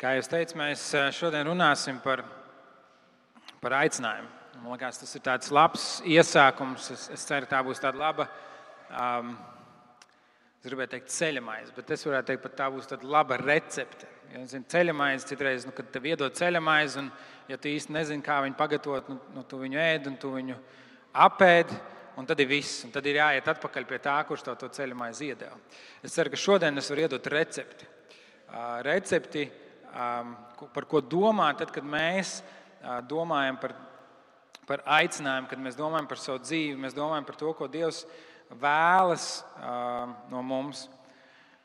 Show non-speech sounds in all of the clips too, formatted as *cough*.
Kā jau teicu, mēs eh, šodien runāsim par, par aicinājumu. Man liekas, tas ir tāds labs iesākums. Es, es ceru, tā būs tāda laba, um, es gribēju teikt, ceļamais, bet es varētu teikt, ka tā būs tāda laba recepte. Ja, zin, ceļamais, citreiz, nu, kad tev iedod ceļamais, un ja tu īsti nezini, kā viņu pagatavot, nu, nu, tu viņu ēd un tu viņu apēdi. Un tad ir viss. Un tad ir jāiet atpakaļ pie tā, kurš tev to ceļamais iedeva. Es ceru, ka šodien es varu iedot recepti. Uh, recepti um, par ko domāt, tad, kad mēs uh, domājam par, par aicinājumu, kad mēs domājam par savu dzīvi, mēs domājam par to, ko Dievs vēlas uh, no mums.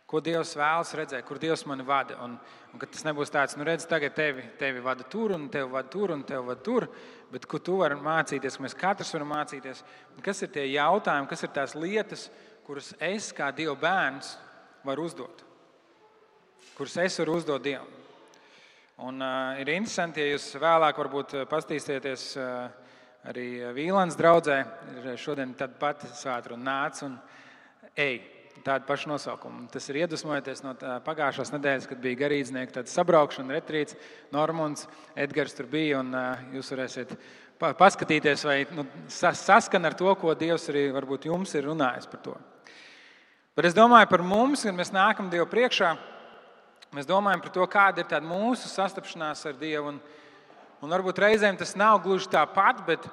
Ko Dievs vēlas redzēt, kur Dievs mani vada. Un, un tas nebūs tāds, nu, redz, tagad tevi, tevi vada tur, un tevi vada tur, un tevi vada tur. Bet ko tu vari mācīties, mēs katrs varam mācīties. Kas ir tie jautājumi, kas ir tās lietas, kuras es kā Dieva bērns varu uzdot? Kuras es varu uzdot Dievam? Un, uh, ir interesanti, ja jūs vēlāk varbūt paskatīsieties uh, arī Vīlāns draudzē. Ir šodien tāda pati svētra un nāc un ej. Tāda paša nosaukuma. Tas ir iedvesmojoties no pagājušās nedēļas, kad bija garīdznieka sabraukšana, retrīts. Normons, Edgars tur bija. Un, uh, jūs varēsiet paskatīties, vai nu, saskan ar to, ko Dievs arī varbūt jums ir runājis par to. Bet es domāju par mums, kad mēs nākam Dievu priekšā. Mēs domājam par to, kāda ir mūsu sastapšanās ar Dievu. Un, un varbūt reizēm tas nav gluži tāpat, bet,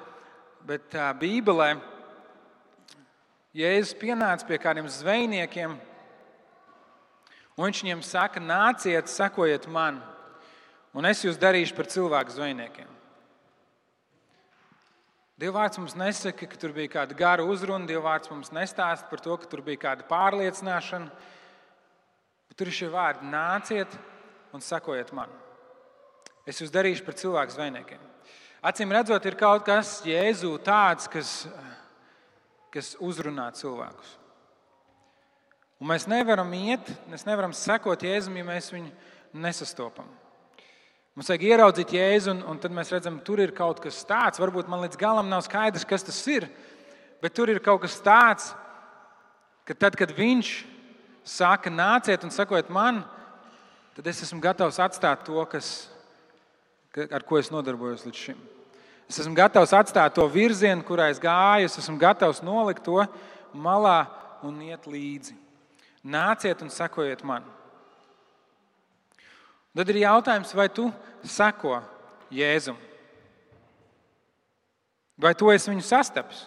bet tā Bībelē Jēzus pienāca pie kādiem zvejniekiem, un viņš viņiem saka, nāciet, sekojiet man, un es jūs darīšu par cilvēku zvejniekiem. Dievvvārds mums nesaka, ka tur bija kāda gara uzruna, Dievvvārds mums nestāsta par to, ka tur bija kāda pārliecināšana. Tur ir šie vārdi: nāciet un sakojiet man. Es jūs darīšu par cilvēku zvejniekiem. Acīm redzot, ir kaut kas Jēzu tāds, kas, kas uzrunā cilvēkus. Un mēs nevaram iet, mēs nevaram sekot Jēzum, ja mēs viņu nesastopam. Mums vajag ieraudzīt Jēzu, un, un tad mēs redzam, tur ir kaut kas tāds. Varbūt man līdz galam nav skaidrs, kas tas ir, bet tur ir kaut kas tāds, ka tad, kad viņš saka, nāciet un sakojiet man, tad es esmu gatavs atstāt to, kas, ar ko es nodarbojos līdz šim. Es esmu gatavs atstāt to virzienu, kurā es gāju, es esmu gatavs nolikt to malā un iet līdzi. Nāciet un sekojiet man. Tad ir jautājums, vai tu seko Jēzum? Vai tu esi viņu sastapis?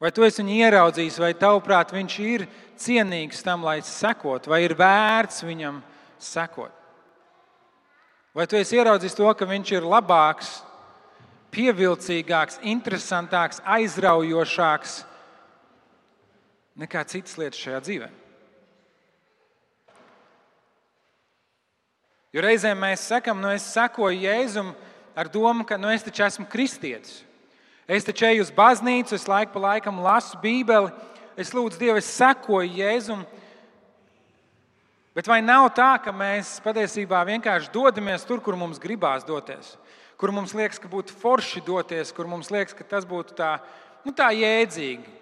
Vai tu esi viņu ieraudzījis, vai tavuprāt viņš ir cienīgs tam, lai sekot, vai ir vērts viņam sekot? Vai tu esi ieraudzījis to, ka viņš ir labāks, pievilcīgāks, interesantāks, aizraujošāks nekā citas lietas šajā dzīvē? Jo reizēm mēs sakām, nu es sekoju Jēzum ar domu, ka nu es taču esmu kristietis. Es taču eju uz baznīcu, es laiku pa laikam lasu Bībeli, es lūdzu Dievu, es sekoju Jēzum. Bet vai nav tā, ka mēs patiesībā vienkārši dodamies tur, kur mums gribās doties? Kur mums liekas, ka būtu forši doties, kur mums liekas, ka tas būtu tā, nu, tā jēdzīgi.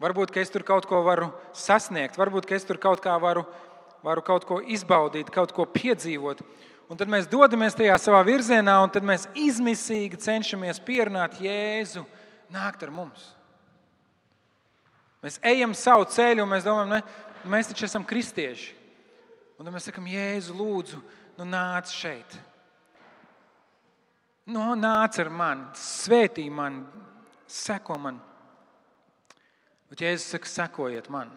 Varbūt, ka es tur kaut ko varu sasniegt, varbūt, ka es tur kaut kā varu, varu kaut ko izbaudīt, kaut ko piedzīvot. Un tad mēs dodamies tajā savā virzienā, un tad mēs izmisīgi cenšamies pierunāt Jēzu nākt ar mums. Mēs ejam savu ceļu, un mēs domājam, ne, mēs taču esam kristieši. Un tad mēs sakām, Jēzu, lūdzu, nu nāc šeit. Nu, nāc ar mani, svētī mani, seko man. Bet Jēzus saka, sekojiet man.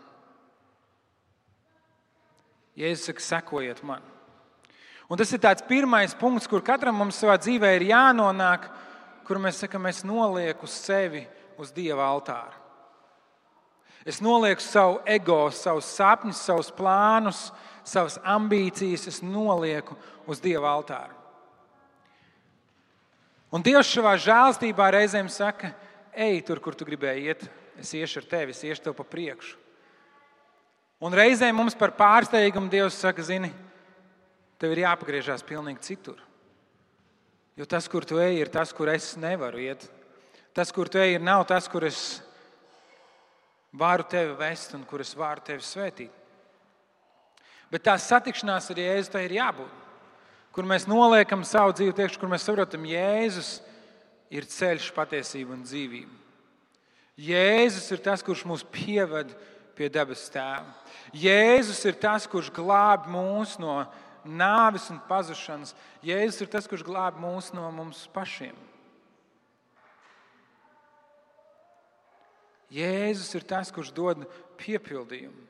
Jēzus saka, sekojiet man. Un tas ir tāds pirmais punkts, kur katram mums savā dzīvē ir jānonāk, kur mēs sakām, es nolieku sevi uz Dieva altāra. Es nolieku savu ego, savus sapņus, savus plānus, savas ambīcijas, es nolieku uz Dieva altāra. Un Dievs savā žēlstībā reizēm saka, ej tur, kur tu gribēji iet, es iešu ar tevi, es iešu tev pa priekšu. Un reizēm mums par pārsteigumu Dievs saka, zini, tev ir jāpagriežās pilnīgi citur. Jo tas, kur tu ej, ir tas, kur es nevaru iet. Tas, kur tu ej, nav tas, kur es varu tevi vest un kur es varu tevi svētīt. Bet tā satikšanās ar Jēzu tai ir jābūt. Kur mēs noliekam savu dzīvi, tiekš, kur mēs saprotam, Jēzus ir ceļš, patiesība un dzīvība. Jēzus ir tas, kurš mūs pieved pie debes tēva. Jēzus ir tas, kurš glāb mūs no nāves un pazušanas. Jēzus ir tas, kurš glāb mūs no mums pašiem. Jēzus ir tas, kurš dod piepildījumu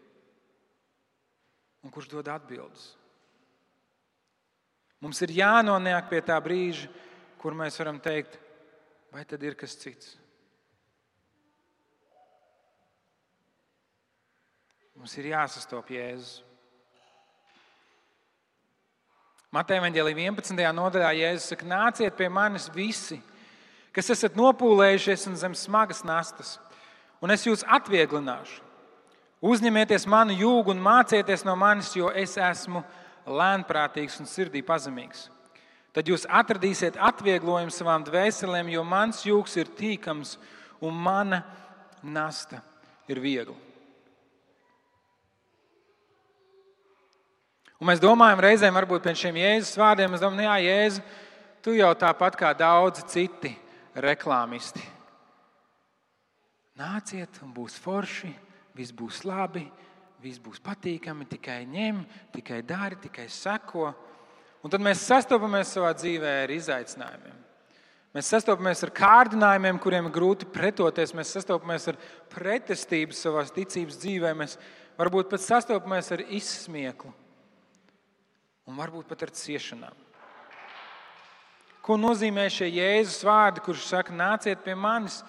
un kurš dod atbildes. Mums ir jānonāk pie tā brīža, kur mēs varam teikt, vai tad ir kas cits. Mums ir jāsastop Jēzus. Mateja Vangelī 11. nodaļā Jēzus saka, nāciet pie manis visi, kas esat nopūlējušies un zem smagas nastas, un es jūs atvieglināšu. Uzņemieties manu jūgu un mācieties no manis, jo es esmu lēnprātīgs un sirdī pazemīgs. Tad jūs atradīsiet atvieglojumu savām dvēselēm, jo mans jūgs ir tīkams un mana nasta ir viegla. Un mēs domājam, reizēm varbūt pēc šiem Jēzus vārdiem, mēs domājam, nu jā, Jēzu, tu jau tāpat kā daudzi citi reklāmisti. Nāciet, un būs forši, viss būs labi, viss būs patīkami, tikai ņem, tikai dari, tikai seko. Un tad mēs sastopamies savā dzīvē ar izaicinājumiem. Mēs sastopamies ar kārdinājumiem, kuriem ir grūti pretoties. Mēs sastopamies ar pretestību savā ticības dzīvē. Mēs varbūt pat sastopamies ar izsmieklu un varbūt pat ar ciešanām. Ko nozīmē šie Jēzus vārdi, kurš saka, nāciet pie manis,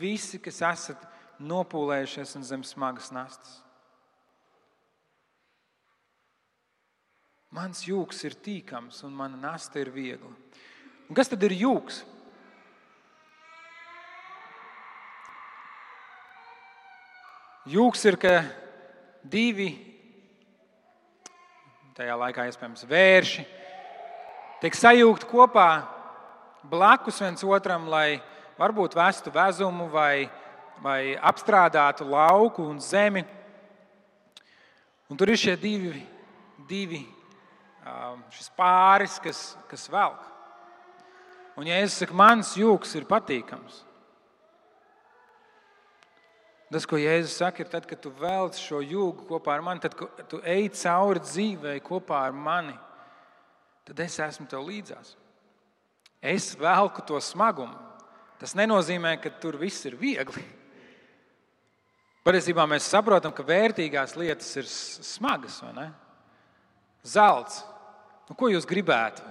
visi, kas esat nopūlējušies un zem smagas nastas? Mans jūgs ir tīkams un mana nasta ir viegla. Un kas tad ir jūgs? Jūgs ir, ka divi tajā laikā iespējams vērši, tiek sajūgti kopā blakus viens otram, lai varbūt vestu vezumu vai, vai apstrādātu lauku un zemi. Un tur ir šie divi, divi um, pāris, kas, kas velk. Un, ja es saku, mans jūks ir patīkams, Tas, ko Jēzus saka, ir tad, kad tu velc šo jūgu kopā ar mani, tad, tu ej cauri dzīvei kopā ar mani, tad es esmu tev līdzās. Es velku to smagumu. Tas nenozīmē, ka tur viss ir viegli. Patiesībā mēs saprotam, ka vērtīgās lietas ir smagas. Zelts. Nu, ko jūs gribētu?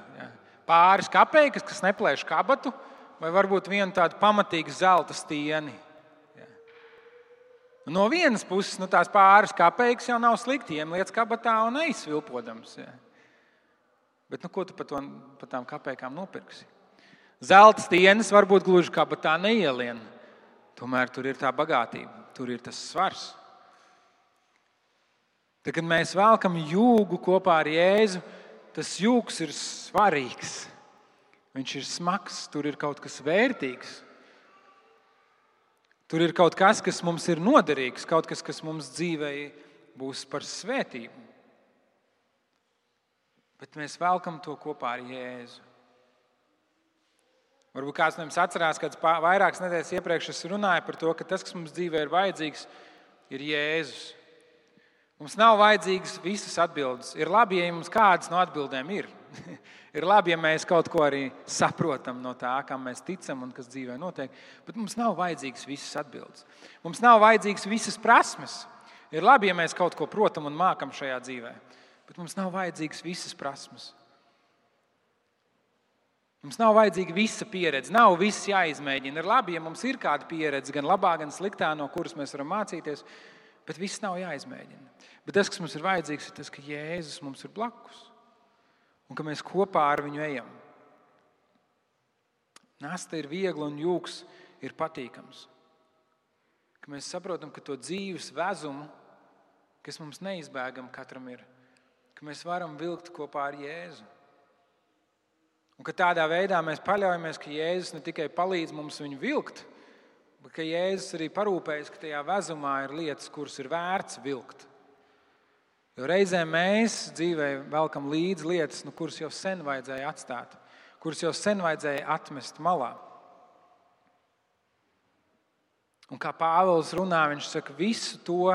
Pāris kapeikas, kas neplēš kabatu, vai varbūt vienu tādu pamatīgu zelta stieni. No vienas puses, nu, tās pāris kapeikas jau nav slikti. Iemliec kabatā un aizsvilpodams. Ja. Bet nu, ko tu par, to, par tām kapeikām nopirksi? Zelta stieņas varbūt gluži kabatā neielien. Tomēr tur ir tā bagātība, tur ir tas svars. Tad, kad mēs velkam jūgu kopā ar Jēzu, tas jūgs ir svarīgs. Viņš ir smags, tur ir kaut kas vērtīgs. Tur ir kaut kas, kas mums ir noderīgs, kaut kas, kas mums dzīvē būs par svētību. Bet mēs velkam to kopā ar Jēzu. Varbūt kāds no jums atcerās, ka vairākas nedēļas iepriekš es runāju par to, ka tas, kas mums dzīvē ir vajadzīgs, ir Jēzus. Mums nav vajadzīgas visas atbildes. Ir labi, ja mums kādas no atbildēm ir. *laughs* Ir labi, ja mēs kaut ko arī saprotam no tā, kam mēs ticam un kas dzīvē notiek, bet mums nav vajadzīgas visas atbildes. Mums nav vajadzīgas visas prasmes. Ir labi, ja mēs kaut ko protam un mākam šajā dzīvē, bet mums nav vajadzīgas visas prasmes. Mums nav vajadzīga visa pieredze, nav viss jāizmēģina. Ir labi, ja mums ir kāda pieredze, gan labā, gan sliktā, no kuras mēs varam mācīties, bet viss nav jāizmēģina. Bet tas, kas mums ir vajadzīgs, ir tas, ka Jēzus mums ir blakus un ka mēs kopā ar viņu ejam. Nasta ir viegla un jūgs ir patīkams. Ka mēs saprotam, ka to dzīves vezumu, kas mums neizbēgami katram ir, ka mēs varam vilkt kopā ar Jēzu. Un ka tādā veidā mēs paļaujamies, ka Jēzus ne tikai palīdz mums viņu vilkt, bet ka Jēzus arī parūpējas, ka tajā vezumā ir lietas, kuras ir vērts vilkt. Jo reizē mēs dzīvē velkam līdzi lietas, nu, kuras jau sen vajadzēja atstāt, kuras jau sen vajadzēja atmest malā. Un kā Pāvils runā, viņš saka, visu to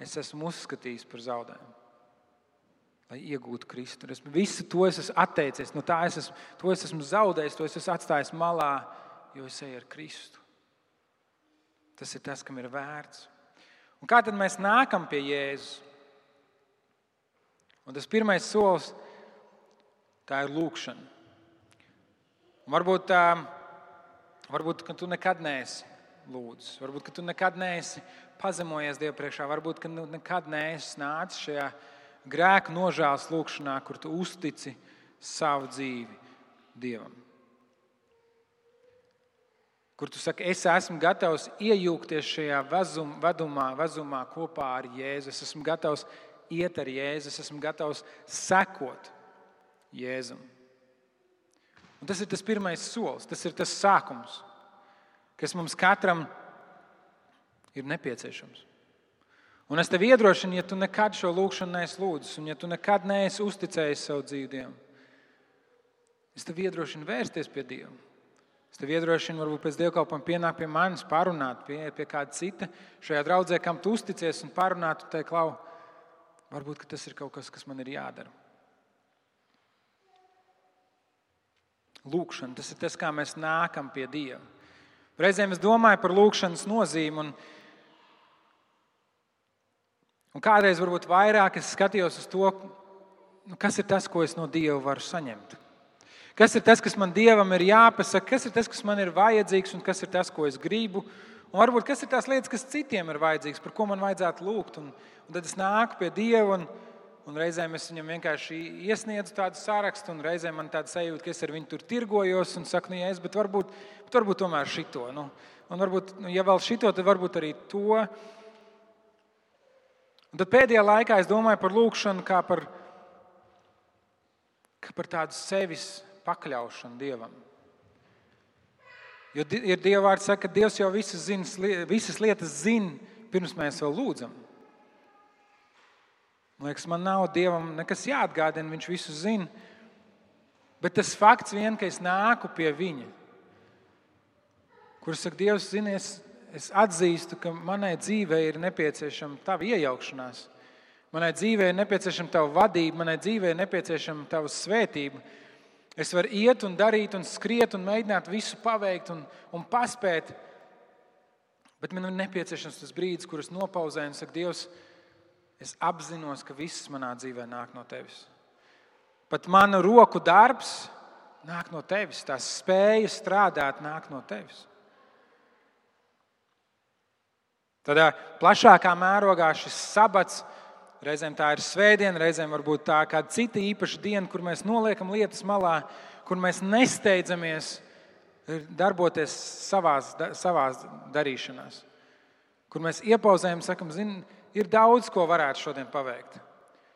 es esmu uzskatījis par zaudējumu. Lai iegūtu Kristu. Es visu to es esmu atteicies, no tā es esmu, to es esmu zaudējis, to es esmu atstājis malā, jo es eju ar Kristu. Tas ir tas, kam ir vērts. Un kā tad mēs nākam pie Jēzus? Un tas pirmais solis tā ir lūkšana. Un varbūt, varbūt tu nekad neesi lūdzis, varbūt tu nekad neesi pazemojies Dievu priekšā, varbūt nu nekad neesi nācis šajā grēku nožēlas lūkšanā, kur tu uztici savu dzīvi Dievam. Kur tu saki, es esmu gatavs iejūgties šajā vezum, vedumā, vezumā kopā ar Jēzu. Es esmu gatavs iet ar Jēzu, es esmu gatavs sekot Jēzum. Un tas ir tas pirmais solis, tas ir tas sākums, kas mums katram ir nepieciešams. Un es tev iedrošinu, ja tu nekad šo lūgšanu neesi lūdzis, un ja tu nekad neesi uzticējis savu dzīvi Dievam, es tev iedrošinu vērsties pie Dieva. Es tev iedrošinu, varbūt pēc dievkalpojuma pienākt pie manis, parunāt pie, pie kāda cita šajā draudzē, kam tu uzticies, un parunāt, un teikt, klau, varbūt tas ir kaut kas, kas man ir jādara. Lūkšana, tas ir tas, kā mēs nākam pie Dieva. Reizēm es domāju par lūkšanas nozīmi. Un, Un kādreiz varbūt vairāk es skatījos uz to, nu, kas ir tas, ko es no Dieva varu saņemt. Kas ir tas, kas man Dievam ir jāpasaka, kas ir tas, kas man ir vajadzīgs un kas ir tas, ko es gribu. Un varbūt kas ir tās lietas, kas citiem ir vajadzīgas, par ko man vajadzētu lūgt. Un, un tad es nāku pie Dieva un, un reizēm es viņam vienkārši iesniedzu tādu sārakstu, un reizēm man tāda sajūta, ka es ar viņu tur tirgojos un saku, nu, ja es, bet varbūt, bet varbūt tomēr šito. Nu, un varbūt, nu, ja vēl šito, tad varbūt arī to. Un tad pēdējā laikā es domāju par lūgšanu kā par, kā par tādu sevis pakļaušanu Dievam. Jo ir Dieva vārds, saka, ka Dievs jau visas, zina, visas lietas zina, pirms mēs vēl lūdzam. Liekas, man nav Dievam nekas jāatgādina, Viņš visu zina. Bet tas fakts vien, ka es nāku pie Viņa, kurš saka, Dievs, zinies, es atzīstu, ka manai dzīvei ir nepieciešama tava iejaukšanās. Manai dzīvei ir nepieciešama tava vadība, manai dzīvei ir nepieciešama tava svētība. Es varu iet un darīt, un skriet un mēģināt visu paveikt un, un paspēt. Bet man ir nepieciešams tas brīdis, kur es nopauzēju un saku, Dievs, es apzinos, ka viss manā dzīvē nāk no tevis. Pat manu roku darbs nāk no tevis, tās spēja strādāt nāk no tevis. Tādā plašākā mērogā šis sabats, reizēm tā ir svētdiena, reizēm varbūt tā kāda cita īpaša diena, kur mēs noliekam lietas malā, kur mēs nesteidzamies darboties savās, savās darīšanās. Kur mēs iepauzējam, sakam, zin, ir daudz, ko varētu šodien paveikt.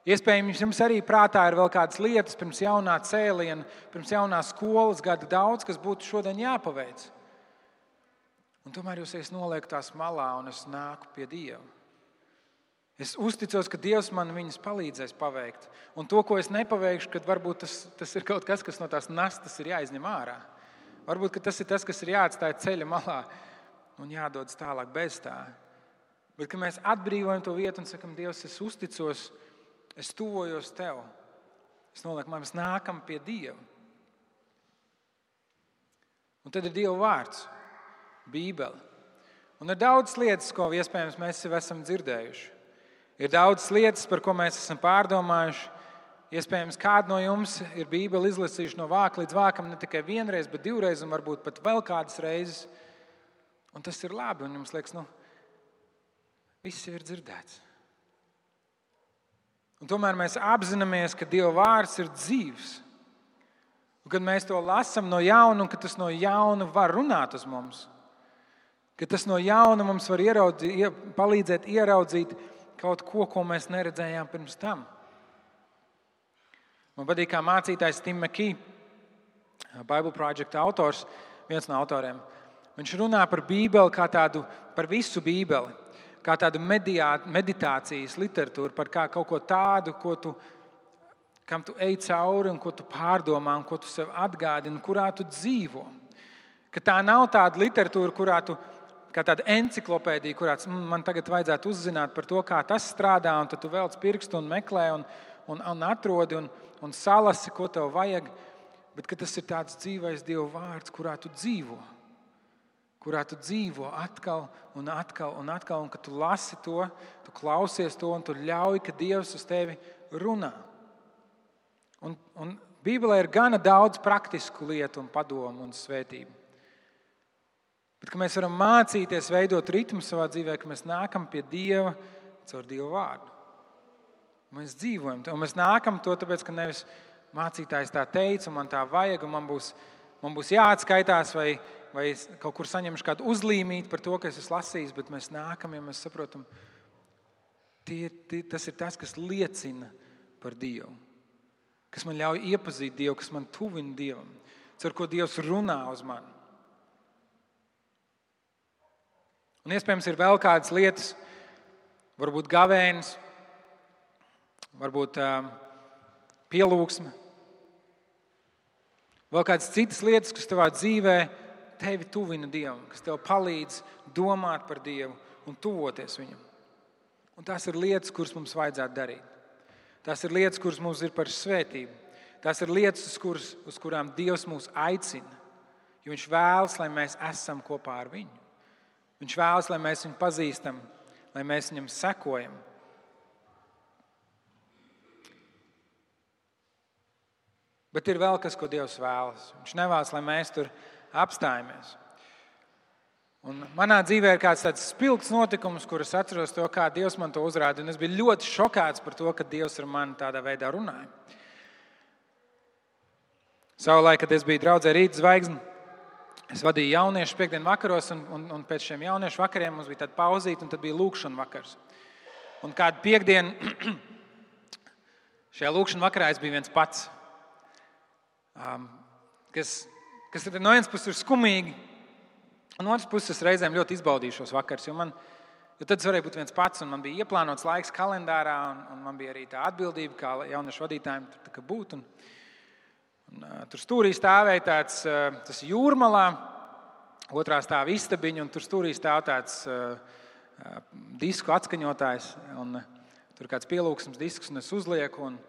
Iespējams, jums arī prātā ir vēl kādas lietas pirms jaunā cēliena, pirms jaunā skolas gada, daudz, kas būtu šodien jāpaveic. Un tomēr jūs esat nolieku tās malā un es nāku pie Dieva. Es uzticos, ka Dievs man viņas palīdzēs paveikt. Un to, ko es nepaveikšu, kad varbūt tas, tas ir kaut kas, kas no tās nastas ir jāizņem ārā. Varbūt tas ir tas, kas ir jāatstāj ceļa malā un jādodas tālāk bez tā. Bet, kad mēs atbrīvojam to vietu un sakam, Dievs, es uzticos, es tuvojos tev, es nolieku, mēs nākam pie Dieva. Un tad ir Dieva vārds. Bībeli. Un ir daudz lietas, ko iespējams mēs jau esam dzirdējuši. Ir daudz lietas, par ko mēs esam pārdomājuši. Iespējams, kāda no jums ir Bībeli izlasījuši no vāka līdz vākam ne tikai vienreiz, bet divreiz, un varbūt pat vēl kādas reizes. Un tas ir labi. Un jums liekas, nu, viss jau ir dzirdēts. Un tomēr mēs apzināmies, ka Dieva vārds ir dzīves. Un kad mēs to lasām no jauna, un ka tas no jauna var runāt uz mums, Ka tas no jauna mums var ieraudzīt, palīdzēt ieraudzīt kaut ko, ko mēs neredzējām pirms tam. Man patīk, kā mācītājs Tim Makī, Bible Project autors, viens no autoriem. Viņš runā par Bībeli kā tādu, par visu Bībeli. Kā tādu mediā, meditācijas literatūru, par kā kaut ko tādu, ko tu, kam tu ej cauri un ko tu pārdomā un ko tu sev atgādini, kurā tu dzīvo. Ka tā nav tāda literatūra, kurā tu kā tāda encyklopēdija, kurā mm, man tagad vajadzētu uzzināt par to, kā tas strādā, un tu velc pirkstu un meklē un, un, un atrodi un, un salasi, ko tev vajag. Bet tas ir tāds dzīvais Dieva vārds, kurā tu dzīvo kurā tu dzīvo atkal un atkal un atkal, un ka tu lasi to, tu klausies to, un tu ļauj, ka Dievs uz tevi runā. Un, un Bībelē ir gana daudz praktisku lietu, un padomu un svētību. Bet mēs varam mācīties, veidot ritmu savā dzīvē, ka mēs nākam pie Dieva caur Dieva vārdu. Mēs dzīvojam un mēs nākam to tāpēc, ka nevis mācītājs tā teica, un man tā vajag, un man būs, man būs jāatskaitās, vai, vai kaut kur saņemšu kādu uzlīmīti par to, ka es esmu lasījis, bet mēs nākam, ja mēs saprotam, tie, tie, tas ir tas, kas liecina par Dievu, kas man ļauj iepazīt Dievu, kas man tuvina Dievam, caur ko Dievs runā uz mani. Un iespējams, ir vēl kādas lietas, varbūt gavēnis, varbūt uh, pielūgsme, vēl kādas citas lietas, kas tavā dzīvē ir tevi tuvina Dievam, kas tev palīdz domāt par Dievu un tuvoties Viņam. Un tās ir lietas, kuras mums vajadzētu darīt. Tās ir lietas, kuras mums ir par svētību. Tās ir lietas, uz, kuras, uz kurām Dievs mūs aicina. Jo Viņš vēlas, lai mēs esam kopā ar Viņu. Viņš vēlas, lai mēs viņu pazīstam, lai mēs viņam sekojam. Bet ir vēl kas, ko Dievs vēlas. Viņš nevēlas, lai mēs tur apstājamies. Un manā dzīvē ir kāds tāds spilgts notikums, kurus atceros to, kā Dievs man to uzrādīja. Es biju ļoti šokēts par to, ka Dievs ar mani tādā veidā runāja. Savulaik, kad es biju draudzē Rītas zvaigznes, es vadīju jauniešu piekdienu vakaros, un, un, un pēc šiem jauniešu vakariem mums bija tāda pauzīte, un tad bija lūkšana vakars. Un kādu piekdienu *clears throat* šajā lūkšanā vakarā es biju viens pats, um, kas kas no vienas puses ir skumīgi, un otras puses reizēm ļoti izbaudīju šos vakars. Jo, man, jo tad es varēju būt viens pats, un man bija ieplānots laiks kalendārā, un, un man bija arī tā atbildība, kā jauniešu vadītājiem tur būt. Un, un, tur stūrī stāvēja tāds uh, jūrmalā, otrā stāv istabiņa, un tur stūrī stāv tāds disku atskaņotājs. Un, tur kāds pielūgsmes disks, un es uzlieku, un,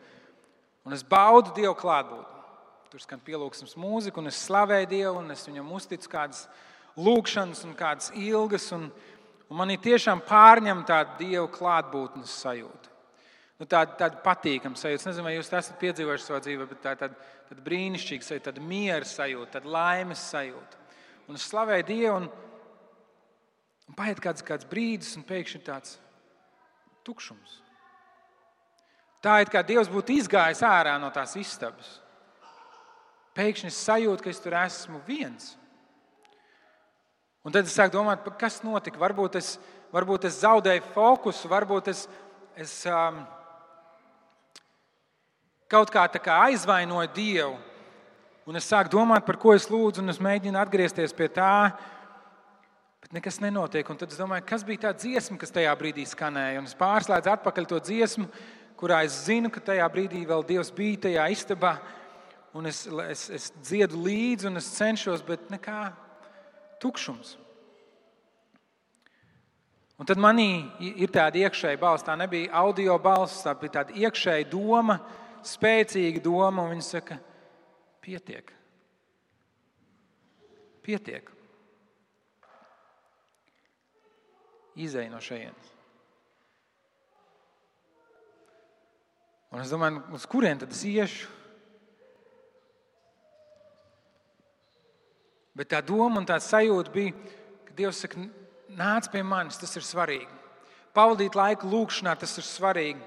un es baudu Dievu klātbūtni. Tur skan pielūgsmes mūzika, un es slavēju Dievu, un es viņam uzticu kādas lūgšanas un kādas ilgas. Un, un man ir tiešām pārņemta tāda Dieva klātbūtnes sajūta. Nu, tāda, tāda patīkama sajūta. Es nezinu, vai jūs esat piedzīvojuši savā dzīvē, bet tā ir tāda, tāda brīnišķīga sajūta, tāda miera sajūta, tāda laimes sajūta. Un es slavēju Dievu, un, un paiet kāds, kāds brīdis, un pēkšņi tāds tukšums. Tā ir kā Dievs būtu izgājis ārā no tās istabas pēkšņi es sajūtu, ka es tur esmu viens. Un tad es sāku domāt, kas notika. Varbūt es, varbūt es zaudēju fokusu, varbūt es, es um, kaut kā, kā aizvainoju Dievu. Un es sāku domāt, par ko es lūdzu, un es mēģinu atgriezties pie tā, bet nekas nenotiek. Un tad es domāju, kas bija tā dziesma, kas tajā brīdī skanēja. Un es pārslēdzu atpakaļ to dziesmu, kurā es zinu, ka tajā brīdī vēl Dievs bija tajā istabā un es, es, es dziedu līdzi, un es cenšos, bet nekā tukšums. Un tad manī ir tāda iekšēja balss. Tā nebija audio balss, tā bija tāda iekšēja doma, spēcīga doma. Viņa saka, pietiek. Pietiek. Izej no šejienes. Un es domāju, uz kurien tad es iešu? Bet tā doma un tā sajūta bija, ka Dievs saka, nāc pie manis, tas ir svarīgi. Pavadīt laiku lūgšanā, tas ir svarīgi.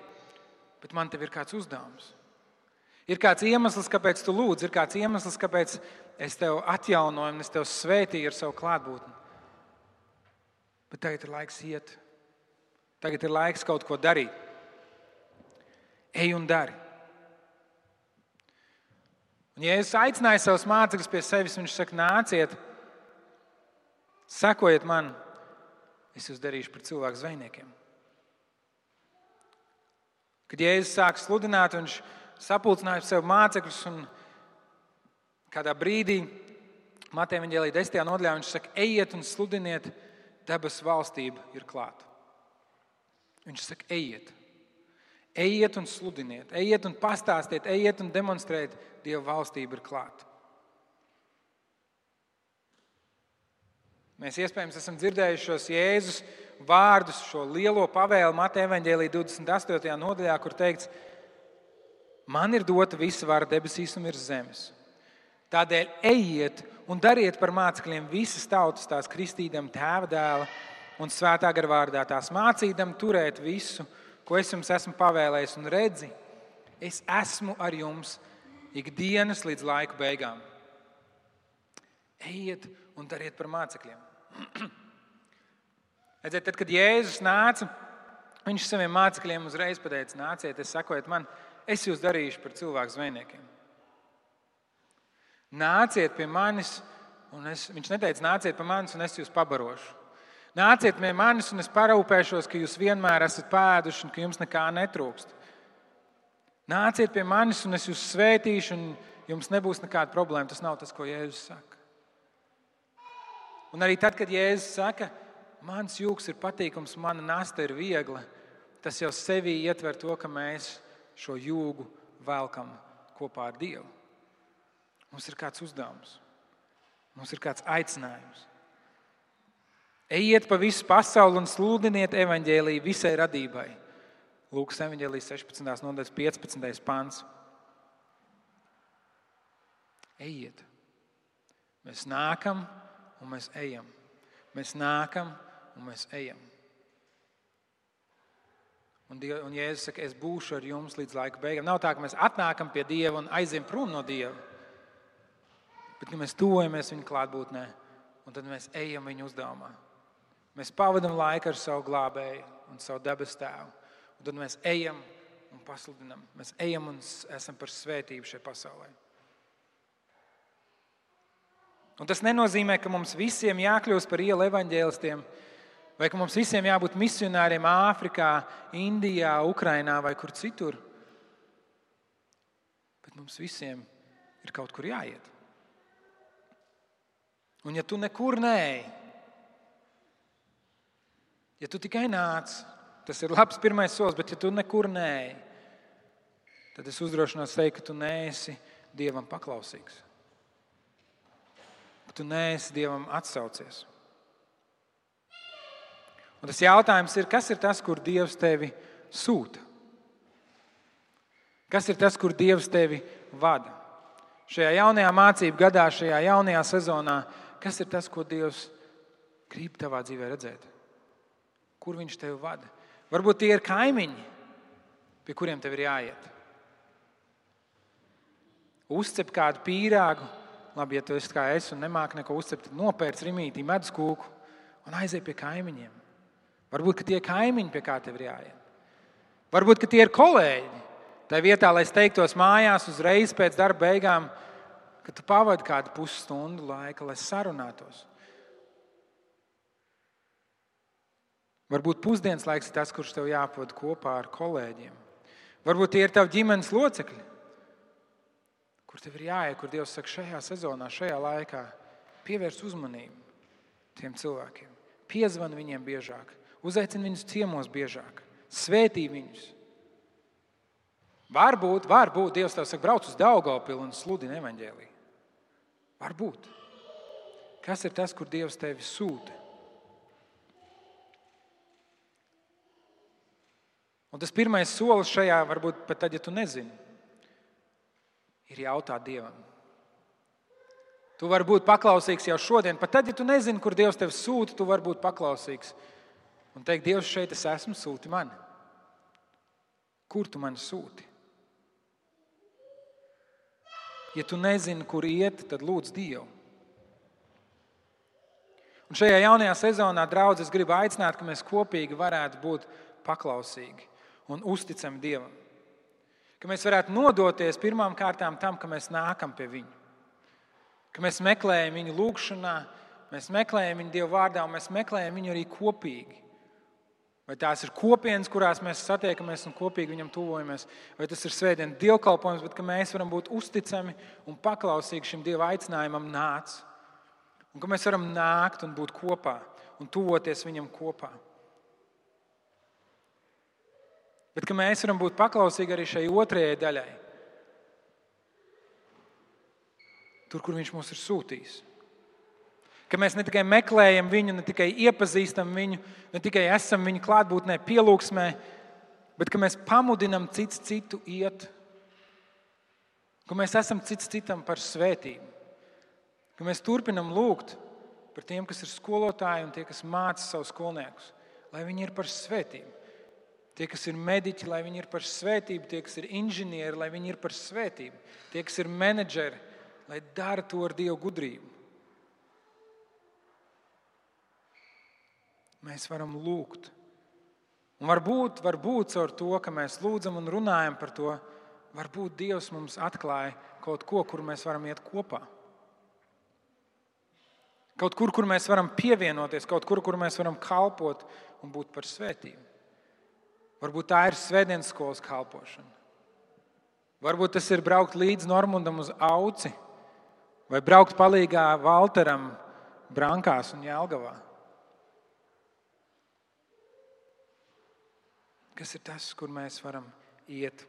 Bet man te ir kāds uzdevums. Ir kāds iemesls, kāpēc tu lūdz, ir kāds iemesls, kāpēc es tevi atjaunoju un es tevi svētīju ar savu klātbūtni. Bet tagad ir laiks iet. Tagad ir laiks kaut ko darīt. Ej un dari. Ja es aicināju savus mācekļus pie sevis, viņš saka, nāciet, sekojiet man. es jūs darīšu par cilvēku zvejniekiem. Kad Jēzus sāk sludināt, viņš sapulcināja sev mācekļus un kādā brīdī Mateja Vāģelī 10. nodaļā viņš saka, ejiet un sludiniet, debesu valstība ir klāta. Viņš saka, ejiet. Ejiet un sludiniet, ejiet un pastāstiet, ejiet un demonstrējiet, Dieva valstība ir klāta. Mēs iespējams esam dzirdējuši šos Jēzus vārdus, šo lielo pavēlu Mateja Vāģelī 28. nodaļā, kur teikts, man ir dota visa vara debesīs un virs zemes. Tādēļ ejiet un dariet par mācekļiem visas tautas, tās kristīdam, tēva dēla un svētā gara vārdā, tās mācīdam turēt visu, ko es jums esmu pavēlējis, un redzi, es esmu ar jums ikdienas līdz laika beigām. Ejiet un dariet par mācekļiem. *clears throat* Redziet, tad, kad Jēzus nāca, viņš saviem mācekļiem uzreiz pateica: Nāciet, es sakojiet man, es jūs darīšu par cilvēku zvejniekiem. Nāciet pie manis, un es, viņš neteica, nāciet pie manis, un es jūs pabarošu. Nāciet pie manis, un es parūpēšos, ka jūs vienmēr esat pēduši un ka jums nekā netrūkst. Nāciet pie manis, un es jūs svētīšu, un jums nebūs nekāda problēma. Tas nav tas, ko Jēzus saka. Un arī tad, kad Jēzus saka, mans jūgs ir patīkams, mana nasta ir viegla, tas jau sevī ietver to, ka mēs šo jūgu velkam kopā ar Dievu. Mums ir kāds uzdevums, mums ir kāds aicinājums. Ejiet pa visu pasauli un sludiniet evaņģēlīju visai radībai. Lūkas evaņģēlijas 16. nodaļas 15. pāns. Ejiet! Mēs nākam un mēs ejam. Mēs nākam un mēs ejam. Un, Diev, un Jēzus saka, es būšu ar jums līdz laika beigām. Nav tā, ka mēs atnākam pie Dieva un aizejam prom no Dieva. Bet mēs tuvojamies viņa klātbūtnē, un tad mēs ejam viņa uzdevumā. Mēs pavadām laiku ar savu glābēju un savu dabas tēvu. Un tad mēs ejam un pasludinām. Mēs ejam un esam par svētību šajā pasaulē. Un tas nenozīmē, ka mums visiem jākļūst par ielu evaņģēlistiem, vai ka mums visiem jābūt misionāriem Āfrikā, Indijā, Ukrajinā vai kur citur. Bet mums visiem ir kaut kur jāiet. Un ja tu nekur neej, Ja tu tikai nāc, tas ir labs pirmais solis, bet ja tu nekur neej, tad es uzdrošinos teikt, ka tu neesi Dievam paklausīgs. Tu neesi Dievam atsaucies. Un tas jautājums ir, kas ir tas, kur Dievs tevi sūta? Kas ir tas, kur Dievs tevi vada? Šajā jaunajā mācību gadā, šajā jaunajā sezonā, kas ir tas, ko Dievs grib tavā dzīvē redzēt? Kur viņš tevi vada? Varbūt tie ir kaimiņi, pie kuriem tev ir jāiet. Uzcep kādu pīrāgu, labi, ja tu esi kā es un nemāki neko uzcept, tad nopērc rīmītī medus kūku un aizej pie kaimiņiem. Varbūt tie ir kaimiņi, pie kā tev ir jāiet. Varbūt tie ir kolēģi. Tā vietā, lai steigtos mājās uzreiz pēc darba beigām, kad tu pavadi kādu pusstundu laika, lai sarunātos. Varbūt pusdienas laiks ir tas, kurš tev jāpavada kopā ar kolēģiem. Varbūt tie ir tavi ģimenes locekļi, kur tev ir jāiet, kur Dievs saka, šajā sezonā, šajā laikā pievērs uzmanību tiem cilvēkiem. Piezvan viņiem biežāk, uzaicini viņus ciemos biežāk, svētī viņus. Varbūt, varbūt Dievs tev saka, brauc uz Daugopilu un sludini evaņģēlīju. Varbūt. Kas ir tas, kur Dievs tevi sūta? Un tas pirmais solis šajā, varbūt pat tad, ja tu nezini, ir jautāt Dievam. Tu vari būt paklausīgs jau šodien, pat tad, ja tu nezini, kur Dievs tevi sūta, tu vari būt paklausīgs un teikt, Dievs, šeit es esmu, sūti mani. Kur tu mani sūti? Ja tu nezini, kur iet, tad lūdz Dievu. Un šajā jaunajā sezonā, draugs, es gribu aicināt, ka mēs kopīgi varētu būt paklausīgi un uzticami Dievam. Ka mēs varētu nodoties pirmām kārtām tam, ka mēs nākam pie Viņa. Ka mēs meklējam Viņu lūgšanā, mēs meklējam viņu Dieva vārdā, un mēs meklējam viņu arī kopīgi. Vai tās ir kopienas, kurās mēs satiekamies un kopīgi viņam tuvojamies, vai tas ir svētdienas dievkalpojums, bet mēs varam būt uzticami un paklausīgi šim Dieva aicinājumam, nāc. Un ka mēs varam nākt un būt kopā un tuvoties viņam kopā. Bet ka mēs varam būt paklausīgi arī šai otrajai daļai, tur, kur viņš mūs ir sūtījis. Ka mēs ne tikai meklējam viņu, ne tikai iepazīstam viņu, ne tikai esam viņa klātbūtnē, pielūgsmē, bet ka mēs pamudinam cits citu iet. Ka mēs esam cits citam par svētību. Ka mēs turpinam lūgt par tiem, kas ir skolotāji un tie, kas māca savus skolniekus, lai viņi ir par svētību. Tie, kas ir mediķi, lai viņi ir par svētību, tie, kas ir inženieri, lai viņi ir par svētību, tie, kas ir menedžeri, lai dara to ar Dieva gudrību. mēs varam lūgt. Un varbūt, varbūt caur to, ka mēs lūdzam un runājam par to, varbūt Dievs mums atklāja kaut ko, kur mēs varam iet kopā. Kaut kur, kur mēs varam pievienoties, kaut kur, kur mēs varam kalpot un būt par svētību. Varbūt tā ir svētdienas skolas kalpošana. Varbūt tas ir braukt līdz Normundam uz auci vai braukt palīgā Valteram Brankās un Jēlgavā. kas ir tas, kur mēs varam iet